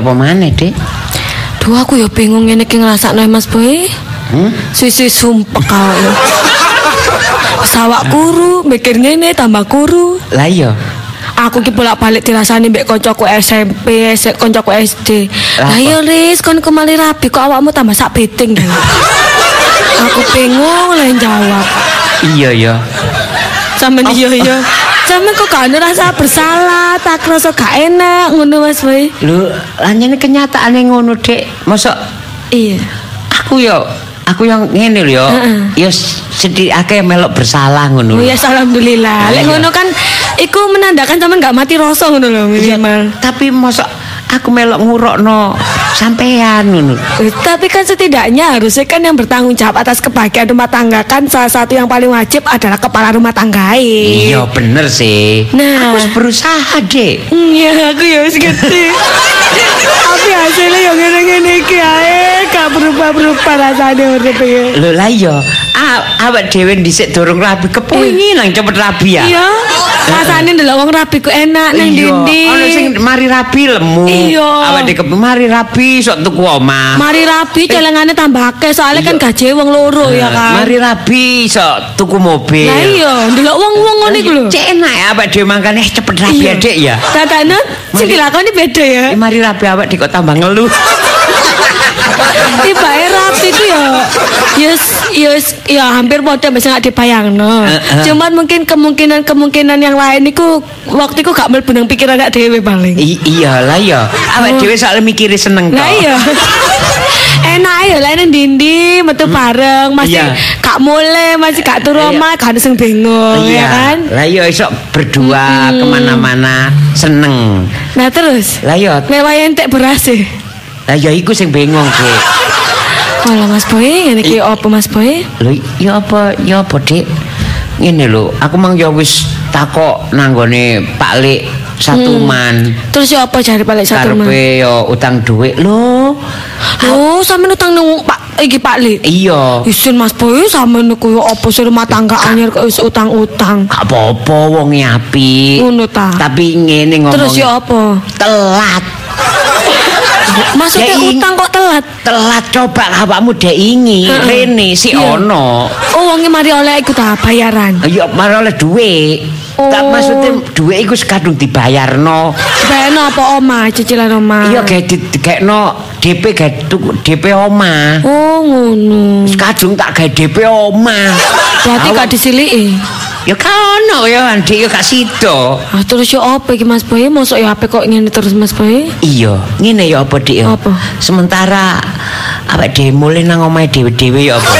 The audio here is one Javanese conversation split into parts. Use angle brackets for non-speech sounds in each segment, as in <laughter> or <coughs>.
Ya apa maneh, Dik? Duh aku ya bingung ngene iki ngrasakno Mas Boy. Hmm? Sisi sumpek kau. Sawak kuru, mikir ngene tambah kuru. Lah iya. Aku ki bolak-balik dirasani mbek koncoku SMP, sik koncoku SD. Lah, iya Riz, kon kemali rabi kok awakmu tambah sak beting. aku bingung lah jawab. Iya ya. Sampe iya iya. Sampe kok gak ada rasa bersalah, tak rasa gak enak ngono Mas Boy. Lho, lah nyene kenyataane ngono, Dik. Mosok Iya. aku ya aku yang ngene lho. Heeh. Ya sedih akeh melok bersalah ngono. Oh ya alhamdulillah. Lek ngono kan iku menandakan sampean gak mati rasa ngono lho minimal. tapi mosok aku melok ngurukno sampean ngono. Eh, Tapi kan setidaknya harusnya kan yang bertanggung jawab atas kebahagiaan rumah tangga kan salah satu yang paling wajib adalah kepala rumah tangga. Iya bener sih. Nah. Aku wis berusaha, Dik. Iya, aku ya wis ngerti. <laughs> Tapi hasilnya yang ngene-ngene iki ae gak berubah-berubah rasane urip iki. Lho lah iya, a- awak dhewe dhisik durung rabi, kepengin nang cepet rabi ya. Iya, rasane ndelok wong rabi ku enak nang Iya, dindi. Ono sing mari rabi lemu. Iya. Awak dhewe mari rabi sok tuku omah. Mari rabi celengane tambah akeh soalnya kan gaji wong loro ya kan. Mari rabi sok tuku mobil. Lah iya, ndelok wong-wong ngono iku lho. Cek enak ya awak dhewe mangkane eh, cepet rabi ya, Dik ya. Tatane sing dilakoni beda ya. Eh, mari rabi awak dik kok tambah ngeluh. Tiba rapi ku ya yes yes ya hampir padha bisa gak dibayangno. Cuman mungkin kemungkinan-kemungkinan yang lain iku waktu iku gak mlebu nang pikiran gak dhewe paling. I- iya lah ya. Awak Oh. dhewe soalnya mikire seneng Lah kok. iya. Enak ya lah nang dindi metu bareng masih gak mulai masih gak turu Iya. omah gak ada sing bingung ya kan. Lah iya iso berdua kemana-mana seneng. Nah terus Lah iya, mewah entek beras e. lah ya iku sing bengong, Dik. Walah Mas Boy, ngene iki opo Mas Boy? Lho ya apa ya apa Dik? Ngene lho, aku mang ya wis takok nanggone Pak Lik satu man. Terus ya apa jare balik satu mah? Karepe ya utang dhuwit lho. Oh, sampean utang nang Pak iki Pak Lik. Iya. Isin Mas Boy sampean niku yo apa sih rumah tangga anyar kok wis utang-utang. Gak apa-apa wong apik. Ngono ta. Tapi ngene ngomong. Terus ya apa? telat. Maksudnya utang kok telat? Telat coba awakmu dek ingi rene si Iya. ono. Oh, wonge mari oleh iku ta bayaran. Ya marah oleh dhuwit. Tak Oh. maksudnya dhuwit iku sekadung dibayarno. Bayarno apa omah, cicilan omah? Iya kayak dikekno DP gawe tuku DP omah. Oh, ngono. Kadung tak gawe DP omah. Berarti gak disiliki. Ya kono ya Andi ya gak sida. Ah, terus ya apa iki Mas Boy? Mosok ya HP kok ngene terus Mas Boy? Iya, ngene ya apa Dik? Apa? Sementara awak dhewe mulih nang omahe dhewe-dhewe ya apa?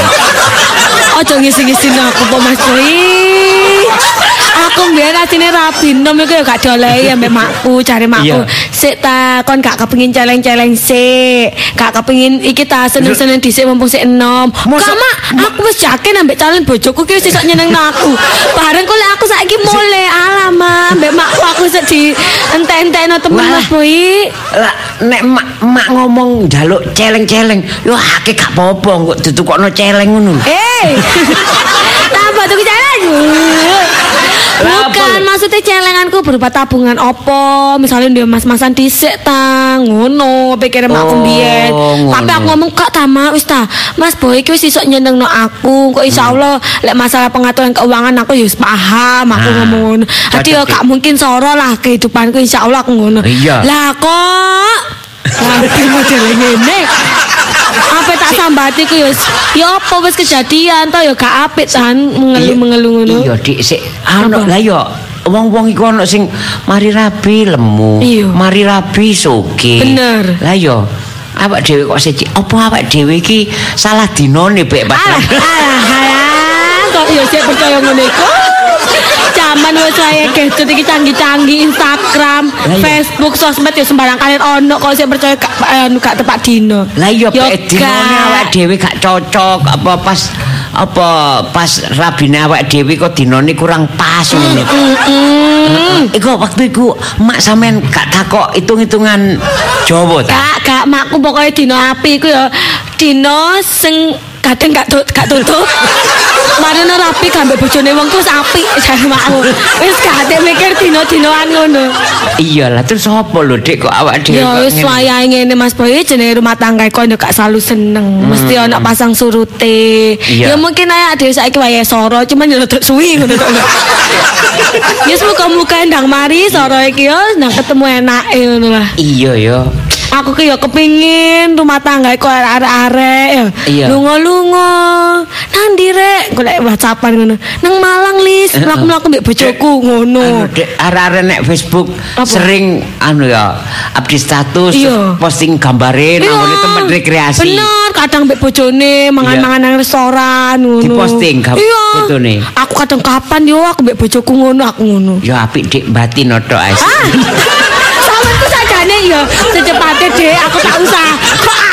Ojo ngisi-ngisi aku po Mas Boy. Aku mbiyen asine rabi nom iku ya gak diolehi ambek makku, cari makku. Sik ta kon gak kepengin celeng-celeng sik. Gak kepengin iki ta seneng-seneng dhisik mumpung sik enom. Masa- Kama, aku wis yakin ambek calon bojoku ki wis iso nyenengno aku. Bareng kok aku saiki mulai alama ambek makku aku sik di ente-entekno temen Walah. Mas Boy. Lah nek mak, mak ngomong njaluk celeng-celeng, yo akeh gak apa-apa kok ditukokno celeng ngono. Eh, <laughs> tambah tuh celeng. Lah, Bukan, maksudnya celenganku berupa tabungan opo, misalnya dia mas-masan dhisik ta, ngono, pikir makku Oh, mbiyen. Tapi aku ngomong kak tama wis ta, Mas Boy iki wis iso nyenengno aku, kok Hmm. insyaallah lek masalah pengaturan keuangan aku ya paham, aku ngomong ngono. Hati yo gak mungkin soro lah kehidupanku insyaallah aku ngono. Lah kok Nanti <laughs> model ngene. Apa tak sambati ku wis- ya apa wis kejadian to ya gak apik tan mengeluh-mengeluh ngono. Iya, Dik, sik ana lah ya wong-wong iku ana sing mari rabi lemu, Iya. mari rabi soge. Bener. Lah ya awak dhewe kok siji apa awak dhewe iki salah dinone bek pas Alah, alah, alah, kok ya sik percaya ngono iku. Zaman wis saya gadget iki canggih-canggih Instagram. Facebook, sosmed ya sembarang kalian ono kok sik percaya gak anu gak tepat dino. Lah iya dinone gak. awak dhewe gak cocok apa pas apa pas rabine awak dhewe kok dinone kurang pas ngono. Mm-mm. Iku waktu iku mak sampean gak takok hitung-hitungan Jawa ta? Kak, kak, makku pokoknya dino api iku ya dino sing kadang gak gak tutup. Marino rapi gambe bojone wong ku apik jare makmu. Wis gak ate mikir dino-dinoan ngono. Iya lah terus apa lho Dik kok awak dhewe Ya wis wayahe ngene Mas Boy jenenge rumah tangga kok yo gak selalu seneng. Mesti ana pasang surute. Ya mungkin ae dhewe saiki wayahe soro cuman yo rada suwi ngono. Ya muka-muka ndang mari soro iki yo nang ketemu enake ngono lah. Iya ya. Aku ki ya kepingin rumah tangga kok arek-arek ya. Iya. Lunga-lunga. Nang ndi rek golek WhatsAppan ngono. Nang Malang lis, mlaku-mlaku mbek bojoku ngono. Arek-arek nek Facebook Apa? sering anu ya update status Iya. posting gambare nang ngene tempat rekreasi. Bener, kadang mbek bojone mangan-mangan nang restoran ngono. Diposting fotone. Aku kadang kapan yo aku mbek bojoku ngono aku ngono. Ya apik Dik batin otok ae. <laughs> Yo secepatnya deh aku tak usah. Kok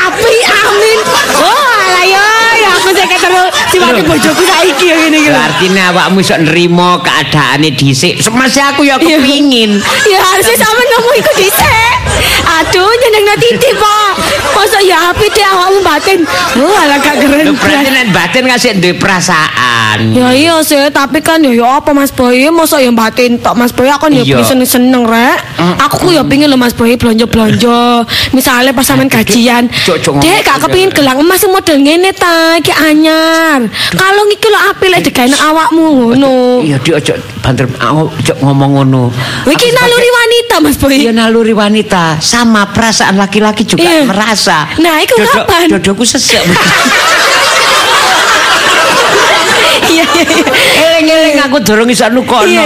siwate bojoku saiki yo ngene iki. lho. Artinya awakmu iso nrimo keadaane dhisik. Semasa aku ya Iya. kepingin. Ya harusnya sama nemu iku dhisik. Aduh, nyeneng titip, Pak. Masa ya api deh awakmu batin. Oh, alah gak keren. Lho berarti nek batin ngasih duwe perasaan. Ya iya sih, tapi kan ya ya apa Mas Boy, masa ya batin tok Mas Boy aku kan ya Iya. seneng seneng rek. Aku ku ya pingin lho Mas Boy belanja-belanja. Misalnya pas sampean gajian. Dek, gak gitu. kepingin gelang emas model ngene ta, iki anyar. Kalau iki lho apik lek digawe awakmu ngono. Iya dik ojo banter ojo ngomong ngono. Iki naluri wanita Mas Boy. Iya naluri wanita sama perasaan laki-laki juga Iya. merasa. Nah, iku Dodo- kapan? Dodoku sesek. <laughs> Iya iya iya. Eling-eling aku dorong iso nukono.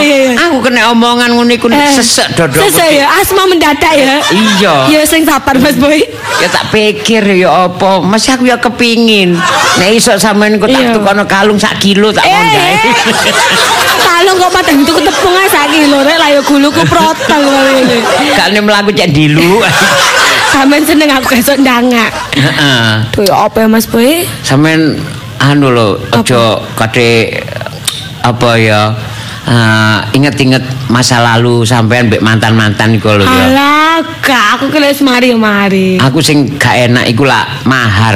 Aku kena omongan ngono iku Eh, sesek dodoku. Sesek ya, asma mendadak ya. Iya. Ya sing sabar Mas Boy. Ya tak pikir ya apa, masih aku ya kepingin. Nek iso sampean kok tak tukono kalung sak kilo tak mondhae. Eh, <laughs> Kalau kok padha itu ketepung ae sak kilo rek lah ya guluku protol ngene. Kane mlaku cek dilu. <laughs> Sampeyan seneng aku esuk ndangak. Heeh. Ya apa ya Mas Boy? Sampean anu lho, aja kate apa ya eh, inget-inget masa lalu sampean mbek mantan-mantan iku lho ya. Alah, gak aku ki wis mari mari. Aku sing gak enak iku <laughs> lah mahar.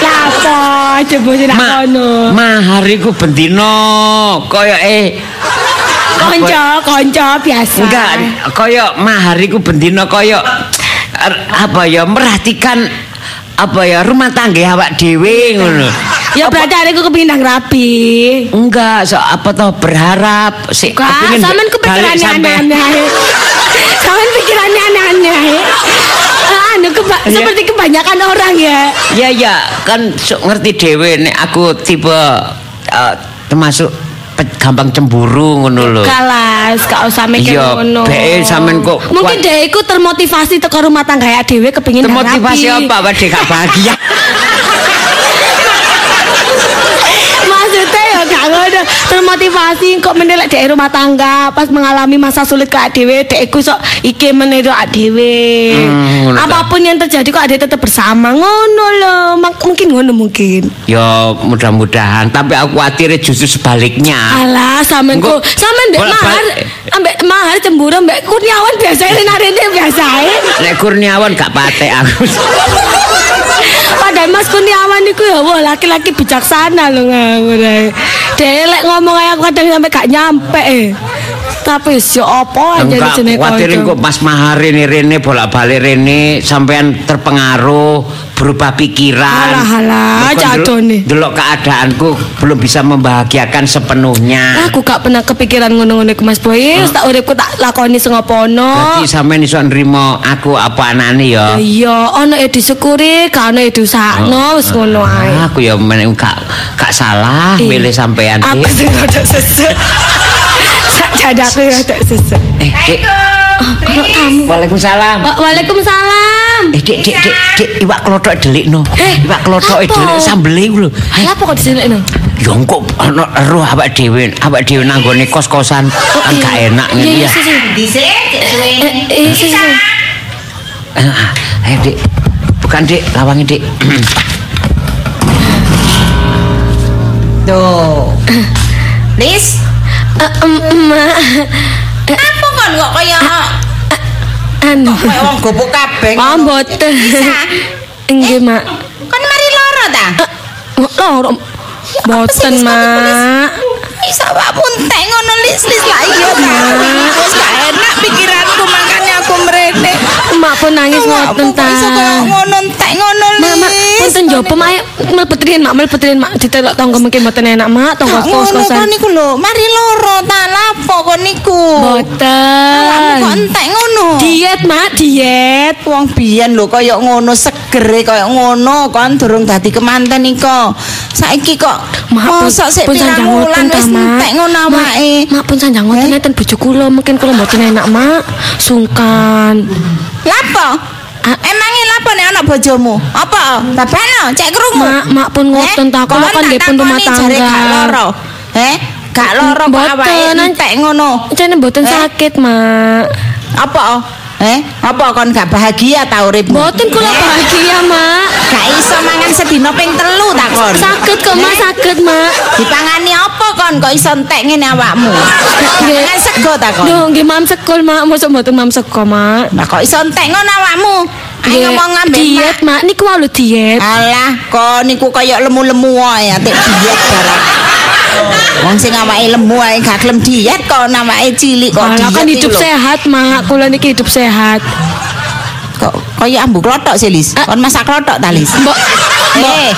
Lapo coba sing Ma, kono. mahar iku bendino kaya eh Konco, konco biasa. enggak kaya mahar iku bendino kaya er, apa ya merhatikan apa ya rumah tangga awak dhewe ngono. Ya berarti aku kepingin nang rapi. Enggak, so apa toh berharap sik Kak, balik kepikirannya sampai- aneh-aneh. <laughs> Sampean pikirannya aneh-aneh. Anu keba- Iya. seperti kebanyakan orang ya. Ya ya, kan sok ngerti dhewe nek aku tipe eh, termasuk gampang cemburu ngono lho. Kalas, gak usah mikir Iya, ngono. sampean kok Mungkin dia iku termotivasi teko rumah tangga ya dhewe kepengin Termotivasi apa wae gak bahagia. <laughs> Termotivasi kok menelek di rumah tangga pas mengalami masa sulit kayak dhewe, dek iku sok iki meniru dhewe. Hmm. Apapun yang terjadi kok ada tetap bersama ngono loh. Mak- mungkin ngono mungkin. Ya mudah-mudahan, tapi aku khawatir justru sebaliknya. Alah, sampean Engko- kok sampean mbek bolak mahar, ambek mahar cemburu mbek Kurniawan biasa rene biasa Nek Kurniawan gak patek aku. <laughs> Padahal Mas Kurniawan itu ya wah laki-laki bijaksana loh ngawur ae. Lek ngomong ae aku kadang sampai gak nyampe eh. Tapi si apa aja jenenge khawatir kanca. kok pas mahar ini rene bolak-balik rene sampean terpengaruh berubah pikiran. Alah, alah, Engko jadone. delok- keadaanku belum bisa membahagiakan sepenuhnya. Aku gak pernah kepikiran ngono-ngono iku Mas Boy. Wis tak uripku tak lakoni sing apa-ono. Jadi sampean iso nrimo aku apa anane ya. Iya, ono ya disyukuri, gak ono ya diusahno, wis ngono ae. Ah, Aku ya men gak gak salah Iya. milih sampean. Aku Dik. sing rada sesek. <laughs> Sak jadaku rada sesek. Eh, Dik. Ono tamu. Waalaikumsalam. Waalaikumsalam. Eh, Dik, Dik, Dik, Dik, iwak klothok delikno. Eh, iwak klothok apa? delik sambele iku lho. Hai, Lah apa kok diselekno? Ya engko ana roh awak dhewe, awak dhewe nanggone kos-kosan kan gak enak Iya, ngene iya, ya. sih, sih. Dhisik suwene. Eh, eh. Eh, ah, Dik. Bukan, Dik, lawangi, Dik. Tuh. Lis, Eh, em, em, eh, apa kon kok kaya anu. wong gobok kabeh. Oh, mboten. Nggih, Mak. Kon mari loro loro. Boten, Mak. Bisa Pak pun tek ngono lis-lis lah iya ta. Wis gak enak pikiranku makanya aku mrene. Mak pun nangis ngoten ta. Iso ngono entek ngono Mak, mak, lis. punten jopo mak mlebet riyen mak mlebet riyen mak ditelok tangga mungkin mboten enak mak tangga Gak ngono kos-kosan. niku lho, mari loro ta lapo kon niku. Awakmu kok entek ngono. Diet mak, diet. Wong biyen lho kaya ngono segere kaya ngono kon durung dadi kemanten iko. Saiki kok mosok sik pirang wulan wis entek ngono awake. Mak pun sanjang ngoten Eh? bojo kula mungkin kula mboten enak mak. Sungkan. Lapo? Ah. Emangnya lapo nek ana bojomu? Apa? Babano, cek krungu. Mak, mak pun ngoten ta kula kan nggih pun rumah Jare gak tangga. loro. Eh? Gak loro kok awake nan- entek ngono. Jane mboten Eh? sakit mak. Apa? Eh? Apa kon gak bahagia ta uripmu? Mboten kula Eh? bahagia mak. Gak iso mangan sedina ping telu ta kon? Sakit kok mak Eh? sakit mak. Dipangani apa kon kok iso entek ngene awakmu? <laughs> Mangan sego ta kon? Duh, nggih mam sekol mak, mosok mboten mam seko mak. Lah kok iso entek ngono awakmu? Ayo ngomong ngambil diet mak, niku wae lho diet. Alah, kok niku kaya lemu-lemu wae atik diet barang. <laughs> Wong sing awake lemu ae gak gelem diet kok awake cilik kok diet kan hidup sehat mak, kula niki hidup sehat. Kok kaya ambu klothok sih, Lis. Ah. Kon masak klothok ta, Lis? Mbok Eh,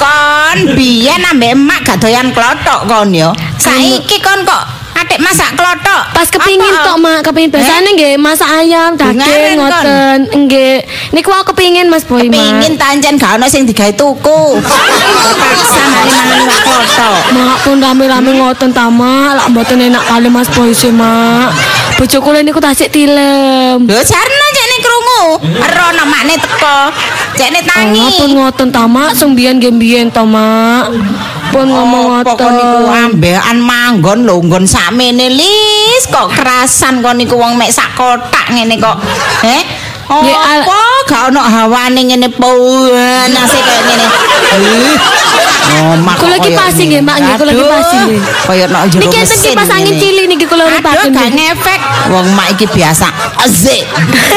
kon biyen ambek emak gak doyan klothok kon yo. Saiki kon kok atik masak klothok. pas kepingin tok mak, kepingin biasanya nggih masak ayam, daging ngoten. Nggih. Niku aku kepingin Mas Boy mak. Pingin tancen gak ono sing digawe tuku. Terpaksa mari-mari numpak klothok. Mak pun rame-rame ngoten ta mak, lak mboten enak kali Mas Boy sih mak. Bojo kula niku tasik tilem. Lho jarno Ero ono makne teko. Cekne tangi. Allah pun ngoten ta mak, sing biyen nggih biyen ta mak. Pun ngomong Apa kon niku ngoten. ambekan manggon lho nggon sakmene lis kok kerasan kon niku wong mek sak kotak ngene kok. Nggih, al- Apa gak ono hawane ngene panase kaya ngene. Oh, mak. Kula iki pasti nggih, Mak, nggih, kula iki pasti nggih. Kaya nek jero Niki enten kipas angin cilik niki kula Aduh, uripaken. gak ngefek. Wong mak iki biasa. Azik.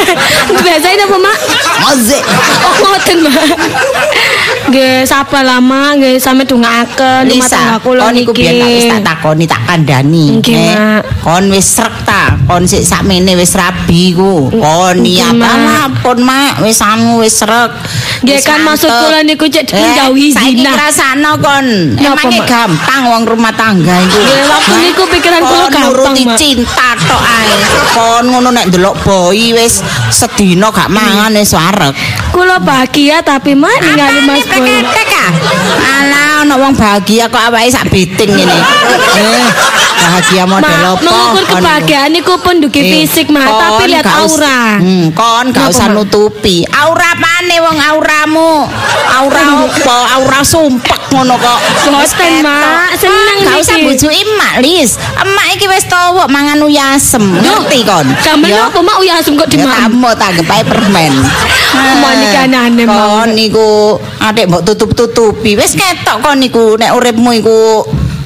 <laughs> Biasain apa mak? Azik. Oh ngoten mak. Nggih sapa lama nggih sami dongaaken rumah tangga Lisa, kula kon iku niki. biyen tak wis tak takoni tak kandhani. Nggih, eh. Mak. Kon wis srek ta, kon sik sakmene wis rabi ku. Kon niat Mak. pun Mak, wis anu wis srek. Nggih kan maksud kula niku cek Eh, saiki zina. ngrasakno kon. Napa, Emangnya Mak? gampang wong rumah tangga iku. Nggih, waktu niku pikiran kula Kon gampang, Mak. cinta tok ae. Kon ngono nek ndelok boy wis sedina gak mangan wis wareg. Kula bahagia tapi mak ningali Mas Boy. Alah ono wong bahagia kok awake sak beting ngene. Eh, bahagia model Mak, apa? mengukur kebahagiaan niku pun dugi Eh, fisik mak, kon tapi lihat aura. Hmm, kon gak usah Mak? nutupi. Aura apane wong auramu? Aura apa? Aura sumpek ngono kok. Boten, ketok. Mak. Seneng Gak usah bujuki emak, Lis. Emak iki wis tuwa mangan uyasem. Ngerti kon? Ya. apa mak uyasem kok Ya dimam. tamu tanggep ae permen. Niki aneh-aneh, Mak. Kon niku adik mbok tutup-tutupi. Wis ketok kon niku nek uripmu iku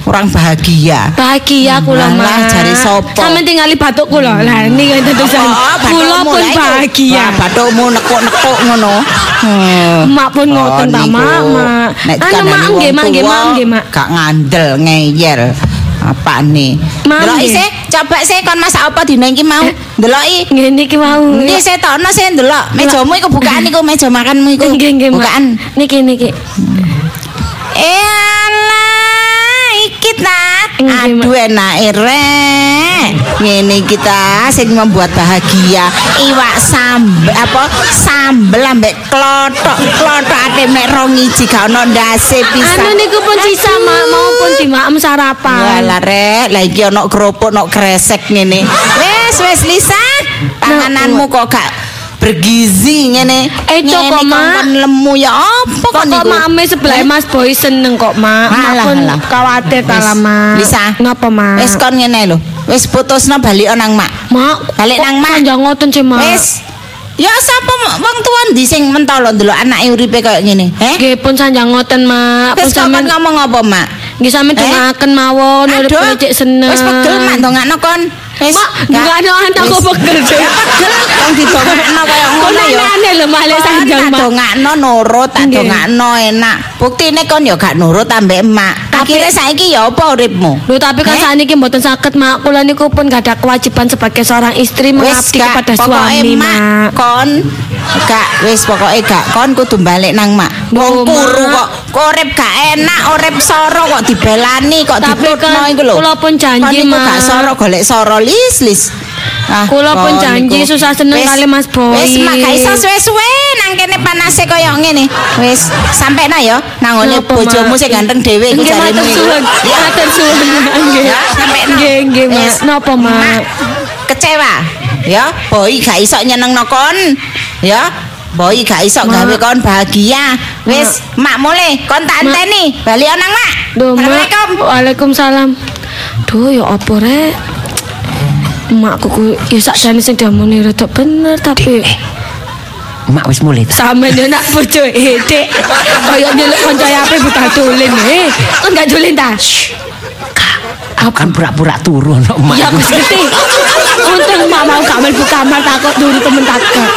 kurang bahagia. Bahagia kula mak. jare sapa? Sampe tingali batuk kula. Lah tetusan. Oh, Kula pun bahagia. Wah, bathukmu nekuk-nekuk ngono. Hmm. <laughs> Mak pun ngoten ta mak, niku, mak. Nek Anu mak nggih mak nggih mak nggih mak. Gak ngandel ngeyel. Apa nih? Nggih. sih, coba sih kon masak apa dina iki mau. Deloki. Nggih niki mau. Ini saya tokno sih ndelok. Mejamu iku bukaan iku meja makanmu iku. Nggih nggih. Bukaan. Niki niki. Eh iki ta. Aduh enake rek. Ngene kita sing membuat bahagia. Iwak sambel apa sambel ambek klothok. Ate mek rong iji gak ono ndase Anu pisan. niku pun sisa mak maupun dimaem sarapan. Walah rek, lah iki ono kerupuk, ono kresek ngene. Wes wes Lisa, pangananmu kok gak bergizi ngene. Eh, kok, Mak. kongkon lemu ya apa Kok kok kok niku? mame sebelah Mas Boy seneng kok mak. Mak Alah, pun alah. khawatir ta lah mak. Lisa. Napa mak? Wis kon ngene lho. Wis putusno balik nang mak. Mak, Balik kok nang mak. Panjang ngoten sih mak. Wis. Ya sapa wong tuwa ndi sing mentolo ndelok anake uripe kaya ngene? Heh? Nggih pun sanjang ngoten mak. Wis kok kon sampean ngomong apa, Mak? nggih sampean Eh? dongaken mawon urip Aduh, cek seneng. Wis pegel mak ndongakno kon. Mak, gak- enggak ada wis. kok pegel. Wong didongakno kaya ngono ya. Konane lho malih sanjang, tak Mak. dongakno nurut, tak dongakno enak. Buktine kon ya gak nurut ambek. Tapi- Akhire saiki ya apa uripmu? Lho tapi kan sakniki mboten saged mak kula niku pun gak ada kewajiban sebagai seorang istri mengabdi kepada suami mak mak. kon gak wis pokoke gak kon kudu balik nang mak wong kuru kok urip gak enak urip soro kok dibelani kok ditutno kan iku lho kula pun janji, Mak. gak soro golek soro lis lis Ah, Kula pun janji susah seneng kali Mas Boy. Wis mak gak iso suwe-suwe nang kene panase koyo ngene. Wis sampe na ya nang ngene bojomu sing ganteng dhewe iku jaremu matur suwun. Matur suwun. Nggih. No. Nggih, nggih, Mak. Wis. Napa, Mak? Kecewa. Ya, boy gak iso nyenengno kon. Ya. Boy gak iso Mak. gawe kon bahagia. Wis, mak mulai kon tak Mak. enteni. Bali nang mak. Duh, Mak. Assalamualaikum. Waalaikumsalam. Duh, ya apa rek? Makku ku ya sakjane sing diomongin rada bener tapi Eh, Mak wis mulai ta. Sampe nak bojo edek. Kaya nyeluk kanca ape buta dolen eh. Kan gak dolen ta? Aku kan pura-pura turu no. Ya aku ngerti. Untung mak mau gak mlebu kamar takut turu temen takut.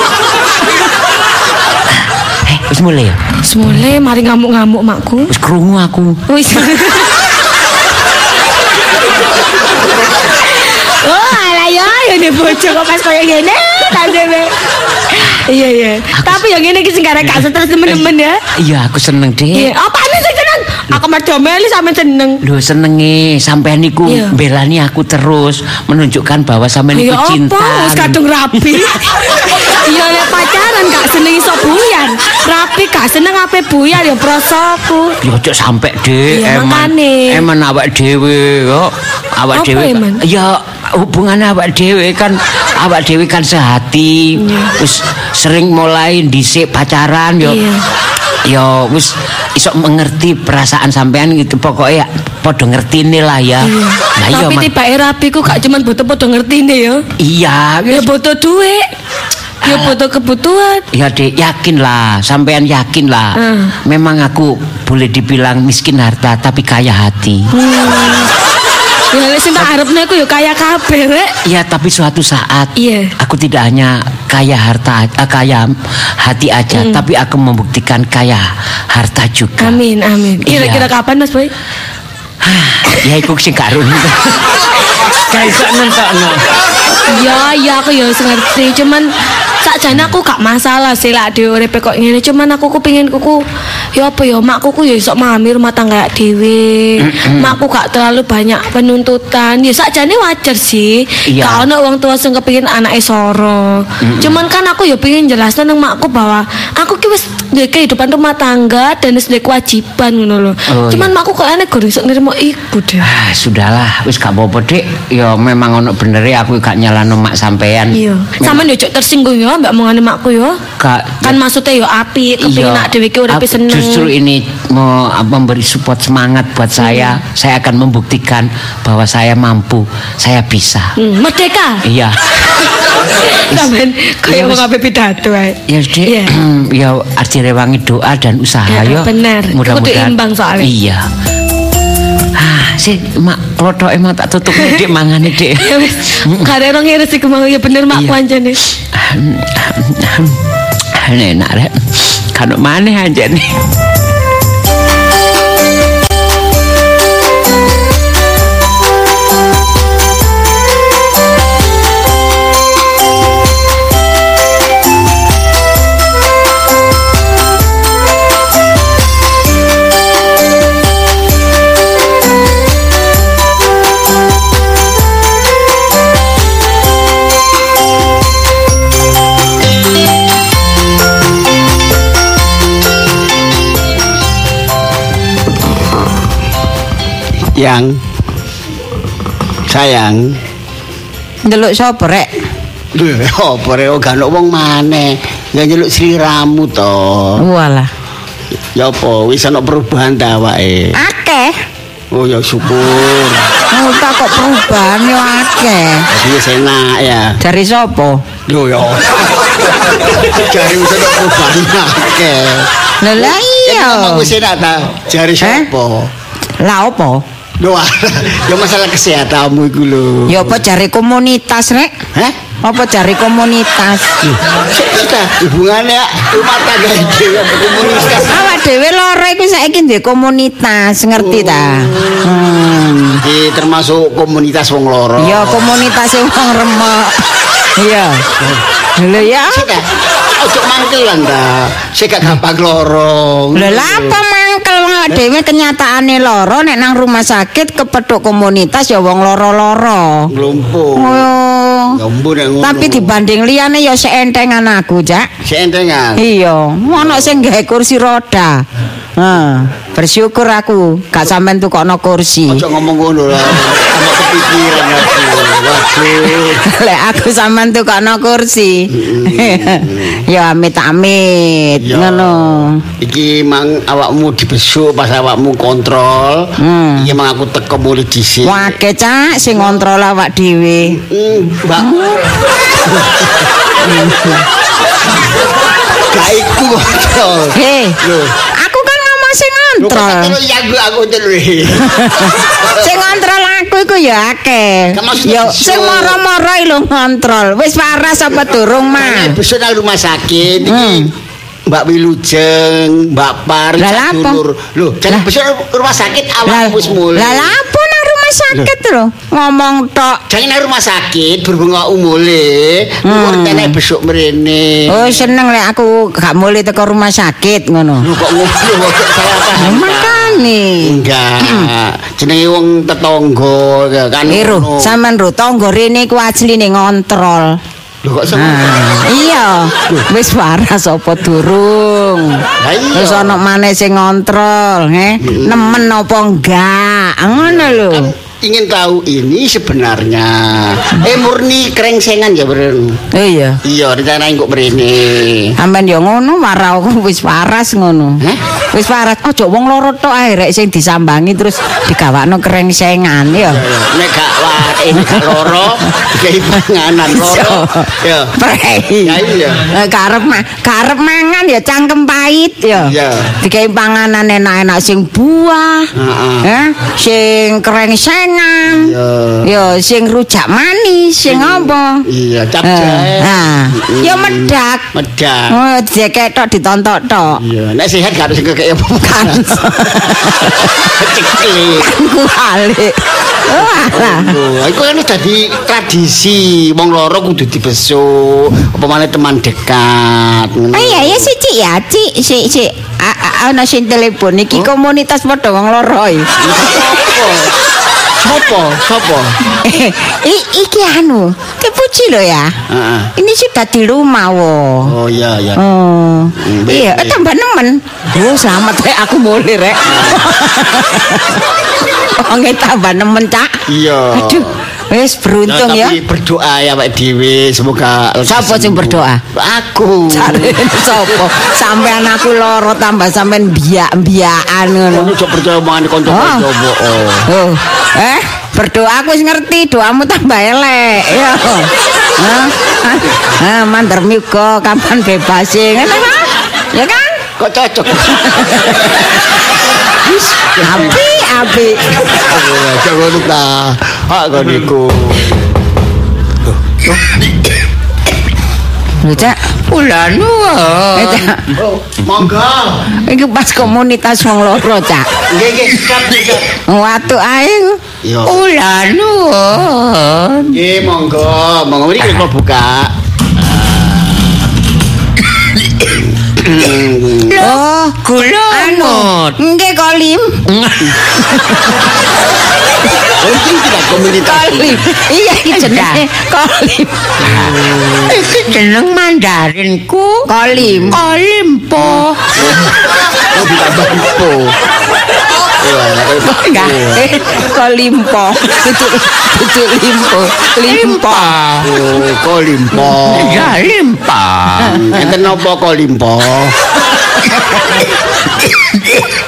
Eh, wis mulai ya. Semule mari ngamuk-ngamuk makku. Wis krungu aku. Wis. Oh, alah ya, ini bojo kok pas kaya gini, tak dhewe. Iya, iya. Tapi yang ini sing karek gak stres temen-temen ya. Iya, aku seneng, Iya, Dek. apa? Aku mah domeli sampe seneng. Lho senenge sampean niku Iya. belani aku terus menunjukkan bahwa sampean Ya niku cinta. apa, wis kadung rapi. Iya lek pacaran gak seneng iso buyar. Rapi gak seneng ape buyar ya prosoku. Ya ojo sampe Dek, Iya, eman eman awak dhewe kok. Awak dhewe. Ya hubungan awak dhewe kan awak dhewe kan sehati. Wis sering mulai dhisik pacaran yo. Iya. Ya wis iso mengerti perasaan sampean gitu pokoknya padha ngertine lah ya. Lah iya Tapi Mak. tiba rapi ku gak cuman butuh podo ngerti nih ya. Iya, Ya butuh duit. Ya butuh kebutuhan. Ya dek yakin lah, sampean yakin lah. Hmm. Memang aku boleh dibilang miskin harta tapi kaya hati. Ya sing tak arepne ku ya kaya kabeh rek. Ya tapi suatu saat Iya. aku tidak hanya kaya harta, eh, kaya hati aja, Hmm. tapi aku membuktikan kaya harta juga. Amin, amin. Kira-kira Iya. kapan Mas Boy? <sighs> ya iku sing karun. <laughs> Gak iso nentokno. Ya, ya aku ya wis ngerti, cuman sakjane aku gak masalah sih lah dhewe kok ngene, cuman aku ku pengen kuku ya apa ya makku ku ya iso memahami rumah tangga dhewe. Makku gak terlalu banyak penuntutan. Ya sakjane wajar sih. Iya. Gak ono wong tua sing kepengin anake soro. Cuman kan aku ya pengen jelasno nang makku bahwa aku ki wis duwe kehidupan rumah tangga dan wis duwe kewajiban ngono lho. Oh, Cuman makku kok aneh gak iso nrimo iku deh. Ah, sudahlah, wis gak apa-apa, Dik. Ya memang ono benere aku gak nyalano mak sampean. Iya. Sampeyan yo tersinggung ya mbak mongane makku ya. Gak Kan maksudnya yo api, kepengin nak dhewe ki uripe seneng. Justru ini mau apa, memberi support semangat buat saya. Saya akan membuktikan bahwa saya mampu, saya bisa. Hmm, merdeka. Iya. <laughs> Sampeyan kaya wong ape pidato ae. Ya, Dik. Iya. ya arti rewangi doa dan usaha Ya, ya. bener. Mudah-mudahan. Kudu imbang soalnya. Iya. Ah, sih mak klothok emang tak tutup dik mangane dik. <laughs> Ya wis. Kare rong ngiris iku mau ya bener mak Iya. pancene. Enak rek. Kan maneh anjene. Yang sayang, Ndelok sapa rek? lho <laughs> apa rek gak ono wong maneh. Ya nyeluk sliramu to. Walah. Ya apa wis ana perubahan ta awake. Akeh. Oh ya syukur. Oh, tak kok perubahan yo akeh. Wis enak ya. Dari sapa? Lho ya. Jari wis ana perubahan akeh. Lah iya. Emang wis enak ta? Jari Eh? sapa? Lah opo? Lho, <laughs> ya masalah kesehatanmu iku lho. Ya apa jare komunitas rek? Hah? Apa jare komunitas? Kita hubungannya rumah tangga iki ya komunitas. Awak dhewe loro iku saiki ndek komunitas, ngerti ta? Hmm. Iki termasuk komunitas wong loro. Ya komunitas wong remek. Iya. Lho ya. Ojo mangkelan ta. Sik gak gampang loro. Lha lha apa awak dhewe kenyataane loro nek nang rumah sakit kepethuk komunitas ya wong loro-loro. Nglumpuk. Oh. Tapi dibanding liyane ya seentengan aku, Cak. sentengan. Iya, ono sing gawe kursi roda. Heeh, bersyukur aku gak sampean tukokno kursi. Ojo ngomong ngono lah. Lek aku sampean tukokno kursi. ya amit-amit Ya. ngono. Iki mang awakmu dibesuk pas awakmu kontrol. Hmm. Iki mang aku teko mulai dhisik. Wake cak sing ngontrol awak dhewe. Mbak. Gak iku kontrol. Hei, aku kan ngomong sing Lho kok ngontrol. iya aku aku terus. <laughs> Sing ngontrol aku iku ya akeh. Ya sing moro-moro lho ngontrol. Wis waras apa durung, Nah, Mak? besok nang rumah sakit iki Hmm. Mbak Wilujeng, Mbak Par? Dulur. Jadi Lah. besok rumah sakit awakmu wis mulai. lah apa nang rumah sakit lho? Ngomong tok. Jangan nang rumah sakit berhubung awakmu mulai. Hmm. Hmm. besok mrene. Oh seneng lek aku gak mulai teko rumah sakit ngono. Lu kok ngono kok salah paham. Ta? Makane. Enggak. Jenenge wong tetangga kan. Ngono. sampean ro tangga rene ku asline ngontrol. Lho kok sama. Ah, iya, wis waras apa durung? Lah iya. Terus ana maneh sing ngontrol, he? Nemen apa enggak? Ngono lho. Ingin tahu ini sebenarnya eh murni krengsengan ya beren Oh iya. iya rencana kok mrene Sampeyan ya ngono marah aku wis waras ngono. Hah? Wis waras. Aja wong loro tok ae rek sing disambangi terus digawakno krengsengan ya. nek gak wae gak loro <laughs> dikai panganan loro ya Prei. Ya, iya. Eh, Karep ma karep mangan ya cangkem pahit ya. Iya. Dikai panganan enak-enak sing buah. Heeh. Eh, sing krengsengan. Iya. Ya sing rujak manis, sing apa? iya cap Eh, jahe Nah, ya medak. medak Oh, dikek tok ditontok tok. iya nek sehat gak harus kekek apa Kan. ceklik Ku. Walah. Oh, iku kan dadi tradisi wong loro kudu dibesuk apa maneh teman dekat. Oh iya ya si Cik ya, Cik, si si ana sing telepon iki komunitas padha wong loro iki. Sopo? Sopo? <laughs> I, iki anu, kepuci lo ya. Heeh. Ini sudah di rumah wo. Oh iya iya. Oh, Hmm, iya, tambah nemen. Oh, selamat rek, aku mulai rek. Wonge tambah nemen cak. Iya. Aduh, wis beruntung ya. Tapi berdoa ya Pak Dewi semoga Siapa sing berdoa? Aku. Cari sopo? Sampean aku loro tambah sampean biak-biakan ngono. Coba percaya omongan kanca-kanca Oh. Oh, eh, berdoa aku wis ngerti, doamu tambah elek. Ya. Ah, mandar migo kapan ngono kan? Ya kan? Kok cocok? Api, api. Oh, Jangan lupa. Hak kau niku. Lho, Cak. Cak. Oh, monggo. Iki pas komunitas wong loro, Cak. Nggih nggih. Watu ae. Kula nuwun. Nggih, monggo. Monggo mriki kula buka. Oh, Kula anu. Nggih, Kolim. <laughs> Untung tidak komunitas. Kolim. Iya, iki jenenge Kolim. Iki jeneng Mandarinku. Kolim. Olimpo. Oh, ditambah Enggak, eh, kolimpo. Itu itu limpo, limpo. Kolimpo. Ya limpa. Enten napa kolimpo?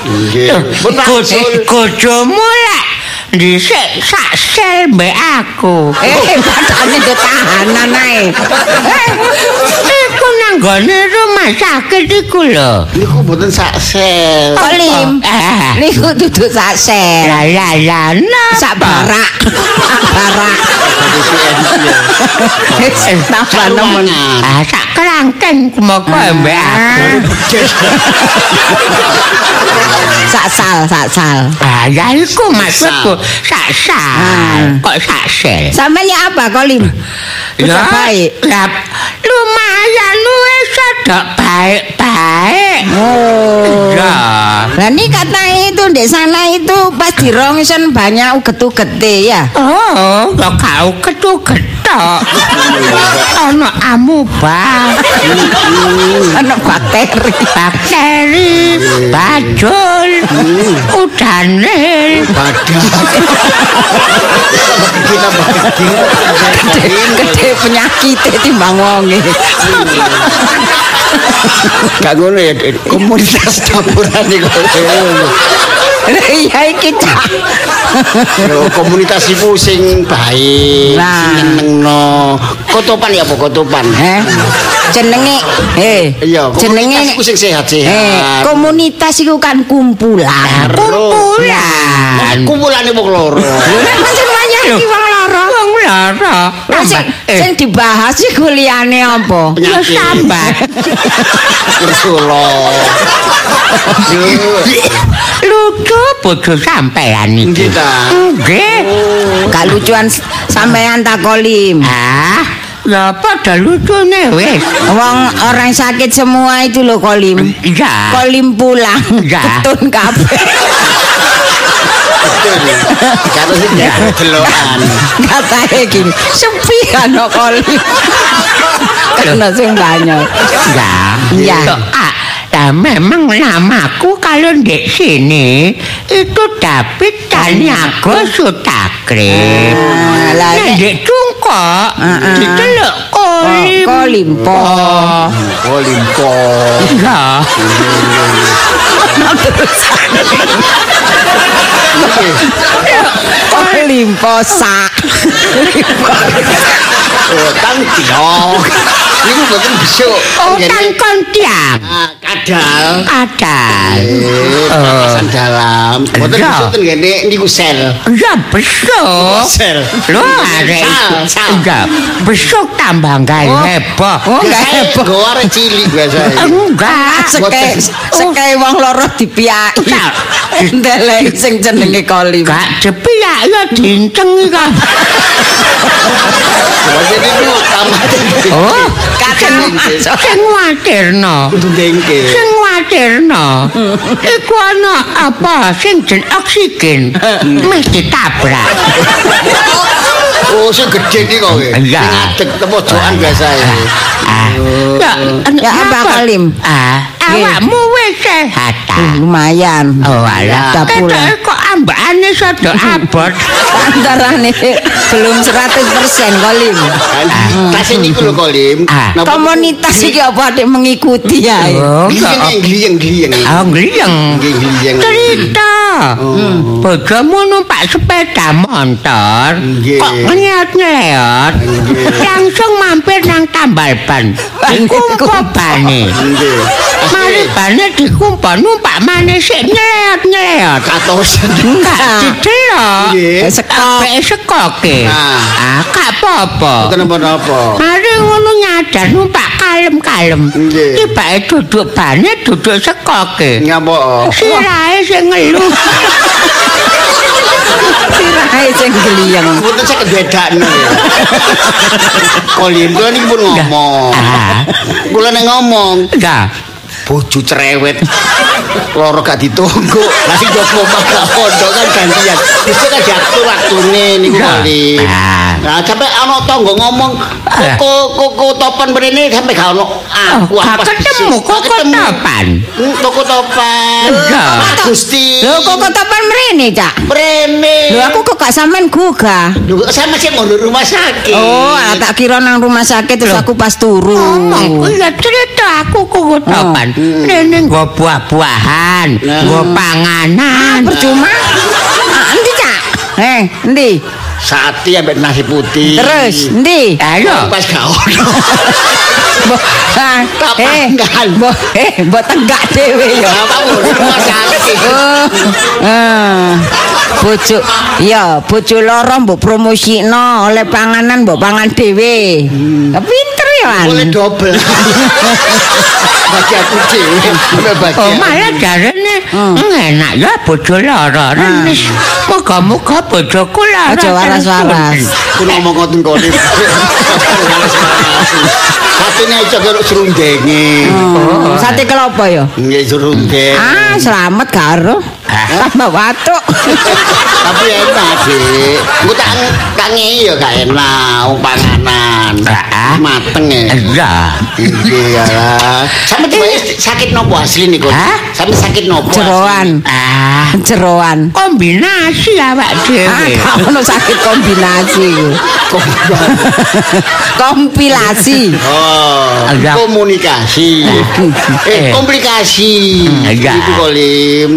Nggih. Pun Pak Sul. Kudu mulai dhisik sak sel mbek aku. Eh, <laughs> padane do tahanan ae. Iku nang gone rumah sakit iku lho. Niku mboten sak sel. Kolim. Ah. Niku duduk sak sel. La la la napa? Sak barak. Sak barak. Tambah <laughs> nemen. Ah, sak kerangkeng kumoko mbak <laughs> aku. Sak sal, sak sal. Ah, ya iku maksudku sak sal. Kok sak sel? Sampeyan ya apa, Kolim? Udah baik. Ya, lumayan wis sedok baik-baik. Oh. Ya. Lah ini katanya itu di sana itu pas di rongsen banyak uget-ugete ya. Oh, kok kau ketuk-ketok. Ono amuba, Ana bakteri. bakteri, bajul, udanil. Badan. Kita bagian. Gede penyakit timbang wonge. Gak ngono ya Dek. komunitas campuran iku. Iya iki. Yo komunitas iku sing baik, Nah. sing nyenengno. Kotopan ya apa kotopan? Eh, jenenge eh Iya, komunitas jenenge iku sing eh sehat-sehat. komunitas iku kan kumpulan. Kumpulan. Kumpulane wong loro. Macam-macam iki wong loro. Wong lara. Lah, Sing sing dibahas iku liyane apa? Ya sambat. Ursula. Lucu bojo sampean iki. Nggih ta. Nggih. Gak lucuan s- sampean tak kolim. Ah, ya pada lucune wis. Wong orang sakit semua itu loh kolim. Ya. Kolim pulang. Ya. Ketun kabeh. Karo sing delokan. Katanya gini, sepi kan kolim. Karena sing banyak. Ya. Ya. Ah, Nah, memang namaku kalau di sini itu David Taniago Sutakrip. Ah, lah, Nah, nek- di Cungkok, Ah, ah. diceluk Kolim. Kolimpo. Oh limpo. Ya. Kolimpo sak. Oh tang tiok. Niku mboten besok. Utang kontiang. Ah, kadal. Kadal. Eh, pasan dalam. Mboten besok ten ngene niku sel. Ya besok. Sel. Lo ada Sal, sal. Ya, besok tambah nggak heboh. Oh, enggak heboh. nggo arek cilik biasa. Enggak. Seke seke wong loro dipiyaki. Sal. Ndelek sing jenenge kolim. Gak cepi ya, dinceng kan. <laughs> Jadi niku tamat. Oh, Kadang masuk. sing dengke. Sing watirno. <laughs> Iku ana apa sing jen oksigen. Mesti ditabrak. <laughs> Oh, sing gede iki kok. Iya. Sing adek temojokan biasa ya. Ah, ya, Ya, apa, Kolim? Ah, awakmu wis sehat. Lumayan. Oh, alah. Pulang. Ketoke kok ambane sada <laughs> abot. Antarane belum 100% kolim. Kan tas niku lho Kolim. Ah. Komunitas iki apa adik mengikuti ya. Oh, Gliyeng gliyeng. Ah, gliyeng. Gliyeng. Cerita. Oh. Bojomu numpak sepeda motor. Nggih. Kok ngeliat-ngeliat. Langsung mampir nang tambal ban. Dikumpo bane. Nggih. Mari bane dikumpo numpak maneh sik ngeliat-ngeliat. Katosen. Enggak <laughs> didelok. Nggih. Eh, sekok. Sekoke. Ah. Gak apa-apa. Mboten napa-napa. Mari ngono nyadar numpak kalem-kalem. Tibake duduk bane duduk sekoke. Ngapa? Sirahe sing ngeluh. <laughs> Sirahe sing gliyeng. Mboten saya kededakno ya. Kula niki pun ngomong. Ah. Kula nek ngomong Ya. Bojo cerewet loro gak ditunggu lah sing jopo gak pondok kan gantian bisa kan diatur waktune niku Ya. kali Ah. nah sampai ana tangga ngomong koko koko topan mrene sampai gak ono aku Oh, gak apa ketemu kok topan. koko topan. Gusti Lho kok kotopan mrene, Cak? mrene Lho aku kok gak sampean gugah. Lho, sama sih mau rumah sakit Oh, tak kira nang rumah sakit terus aku pas turu. Ngomong, ya cerita aku kuku topan. Rene nggo buah-buahan, nggo Ah, panganan. percuma. Ah, endi, Cak? Eh, endi? sate ambek nasi putih. Terus ndi? Ayo. pas gak ono. Mbok ah, eh, mbok eh, mbok tenggak dhewe ya. Apa di rumah sakit? Oh, bojo iya bojo loro mbok promosikno oleh panganan mbok pangan dhewe pinter ya An. Boleh double. <laughs> Bagi aku dhewe. Oh aku. malah jarene enak ya bojo lara renis. Moga-moga bojoku lara. Aja waras-waras. Aku ngomong ngoten kone. Satene aja karo serundenge. Oh, sate kelopo ya Nggih serundeng. ah selamat karo tambah watuk Tapi enak, Dik. Engko tak ngei ya gak enak wong panganan. Ah. Mateng ya. Iya. Iya lah. Sampe tiba sakit nopo asli nih kok? Hah? Sampe sakit nopo? jeroan Ah, jeroan kombinasi awak ah dhewe. gak ono sakit kombinasi kompilasi Oh, komunikasi. eh, Eh. komplikasi. Itu kolim.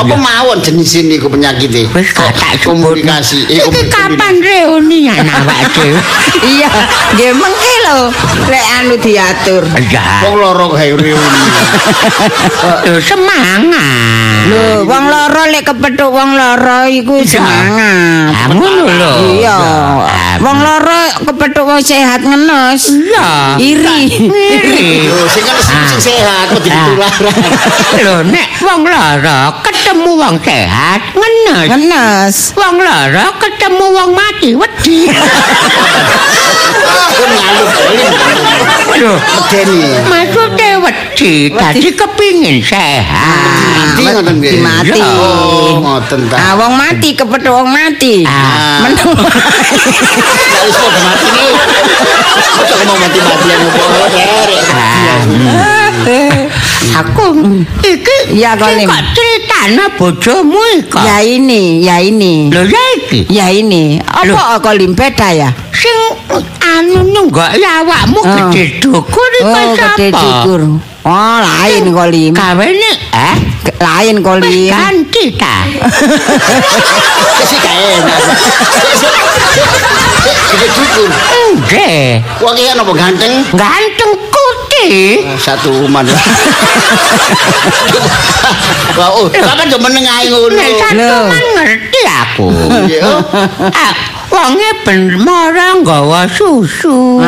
Apa mawon jenis ini ku penyakit Wis gak tak komunikasi. Eh, Iki kapan reunian awak dhewe? <laughs> iya nggih mengke lho lek anu diatur Iya. Wong loro kae reuni. <laughs> Semangat. lho wong loro lek kepethuk wong loro iku semangat Ah, ngono lho. iya Ah, wong loro kepethuk wong sehat ngenes Iya. iri Iri. Sing kan sing sing sehat kok Ah. ditularan. Lho nek wong lara ketemu wong sehat ngenes. ngenes Wong lara ketemu wong mati wedi. Lho, Medeni. maksudnya wedi dadi kepingin sehat. Mati ngoten nggih. mati Iya. Oh, ngoten ta. ah wong mati kepethuk wong mati Ah. menung Ya wis padha mati nih. Kok mau mati-matian opo derek. Aku iki Iya, Kolim. sing kok critane bojomu iki. ya ini ya ini Lho ya iki. ya ini apa kok limpeda ya Sing anu nunggak ya awakmu Oh. gede dukur iki oh gede cukur oh lain kolim Gawene eh lain wis kolim ganti ta. <laughs> Sik gak enak. Gede cukur. Nggih. Wong iki napa ganteng? Ganteng kuti. Satu umat. Wah, oh, sampean yo meneng ae ngono. Satu Lho. ngerti aku. Ah, Wonge ben marang gawa susu.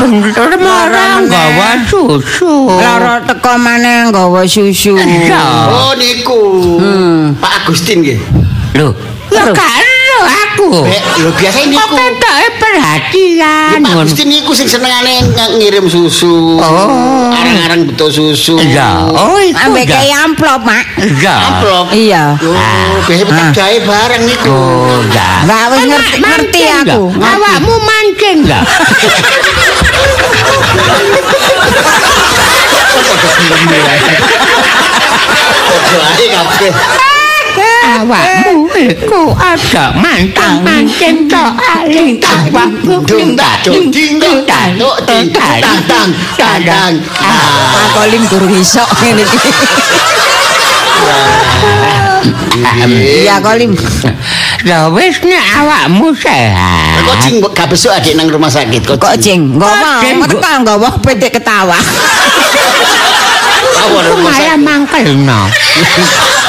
Bener marang gawa susu. Lara teko maneh nggawa susu. Oh niku. Pak Agustin nggih. Lho, ya karo aku. Bek, lho biasa Kok niku. ketoke perhatian. Ngono. Agustin niku sing senengane ng- ngirim susu. Oh. Arang-arang betul susu. Iya, oh iku Ambek ya. kayak amplop, Mak. Iya. Amplop. Iya. Oh, biasa petak jahe bareng niku. Oh, ya. Mbak wis ngerti ngerti aku. Awakmu mancing enggak? <laughs> Ojo ae kabeh. Awakmu iku ada mantan mancing tok aling tak waktu Dung tak dung ding dung tak tuk ding tang tang tang tang. Ah. Pak Kolim durung iso ngene iki. Iya Kolim. Ya wis nek awakmu sehat. Kok cing gak besok adik nang rumah sakit kok. Kok jeng, nggawa Jeng, mereka nggawa petik ketawa. Awal rumah sakit. mangkelno.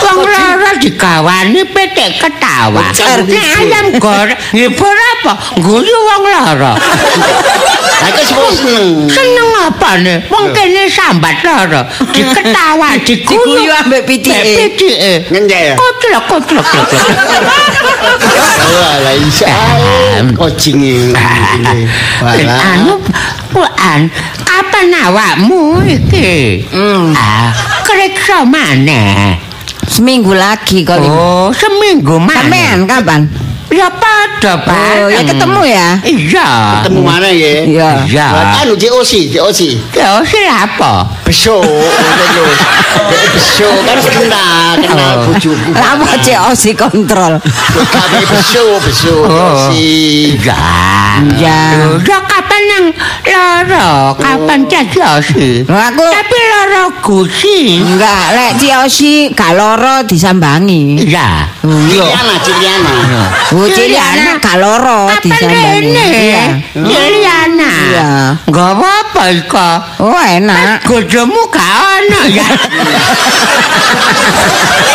Wong lara digawani petik ketawa. Begitu. ayam goreng ngibur apa? Guyu wong kok semua seneng. Seneng apa nih? Wong kene sambat lara. Diketawa, <laughs> diguyu. Ambek pitike. Pitike. Ngenjek ya? Kotlok, kotlok, kotlok. Wah, lah isa ae. Kocing iki. <laughs> Anu, Puan, kapan awakmu iki? Hmm. Ah, keriksa maneh. Seminggu lagi Kolim. Oh, seminggu maneh. Sampean kapan? Ya pada, Pak. Oh, ya ketemu ya? Iya. Ketemu mana ya? Iya. Iya. Anu JOC, JOC. Ya, siapa? Besok. <laughs> Besok kan kenal, kenal Oh. bojoku. Lama cek osi kontrol. Kami besok, besok Oh. JOC. Iya. Iya. Loh, Ya kapan nang loro kapan cajosi. Lho, aku Tapi loro gusi. enggak lek Ciosi gak loro disambangi. Iya. Ciliana, Ciliana. Oh, Ciliana gak loro disambangi. Iya. Ciliana. Iya. Gak apa-apa iko. Oh, enak. Gojomu gak ono ya.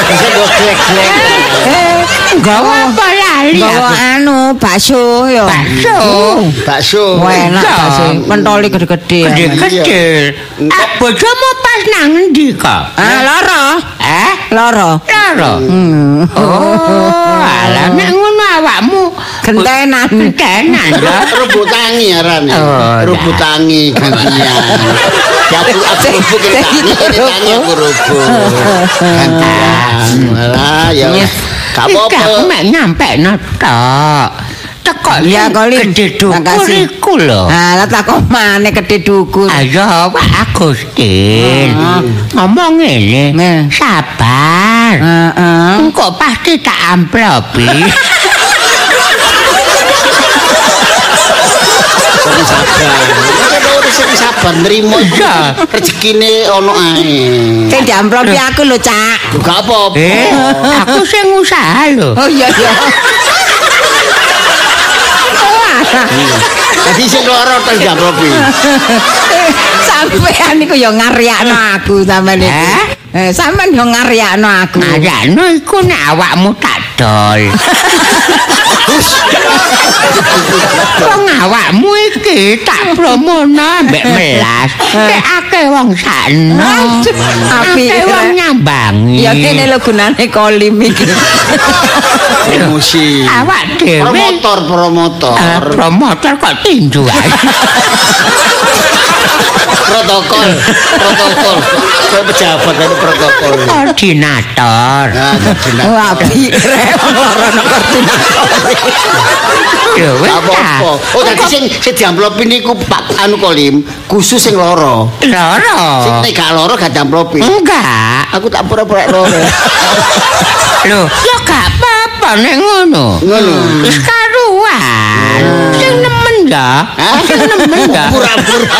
Bisa gue glek-glek. Eh, apa-apa lali bawa anu bakso yo. Bakso. Bakso. Wah, enak bakso. Pentoli gede-gede. ya. Gede-gede. Ah, bojomu pas nang ndi kok? Ah, loro. Eh? Loro. Loro. Hmm. Oh, alah nek ngono awakmu Gentenan. gentenan ya. Rebut tangi arane. Oh, Rebut dah. tangi gantian. <laughs> Ya aku aku rebut ini tangi, ini tangi aku rebut. Gantian. Malah ya. Gak aku apa-apa. mek nyampe tok. Teko Iya, Kolim. Gede dukur Makasih. iku lho. Ah, lah takon maneh gede dukur. Ayo Pak Agustin. Ngomong ngene. Nah. Sabar. Heeh. Engko pasti tak amplopi. <laughs> Tapi sabar. Udah urus iki sabar nerimo iku. Iya. Rezekine ono ae. Sing diamplopi aku lho, Cak. Gak apa-apa. eh, aku sing usaha lho. Oh iya iya. Jadi sing loro terus gak propi. Sampean iku yo ngaryakno aku sampean iki. Eh? Eh, sampean yo ngaryakno aku. Ayano iku nek awakmu tak dol. Wong awakmu iki tak promono mbek melas. Nek akeh wong sakno. Apik. Akeh wong nyambangi. Ya kene lho gunane kolim iki. Emosi. awak dhewe Promotor, promotor. Eh, promotor kok tinju ae. protokol protokol Kayak pejabat itu protokol Koordinator. nah jadi Oh, apik rek wong loro nang koordinator. Lho wis apa oh tadi sing sing diamplopin niku Pak anu Kolim khusus sing loro sing nek gak loro gak diamplopin Enggak. aku tak pura-pura loro Lho, ya gak apa-apa nek ngono. ngono Wis karuan. Sing nemen ya. Sing nemen ya. pura-pura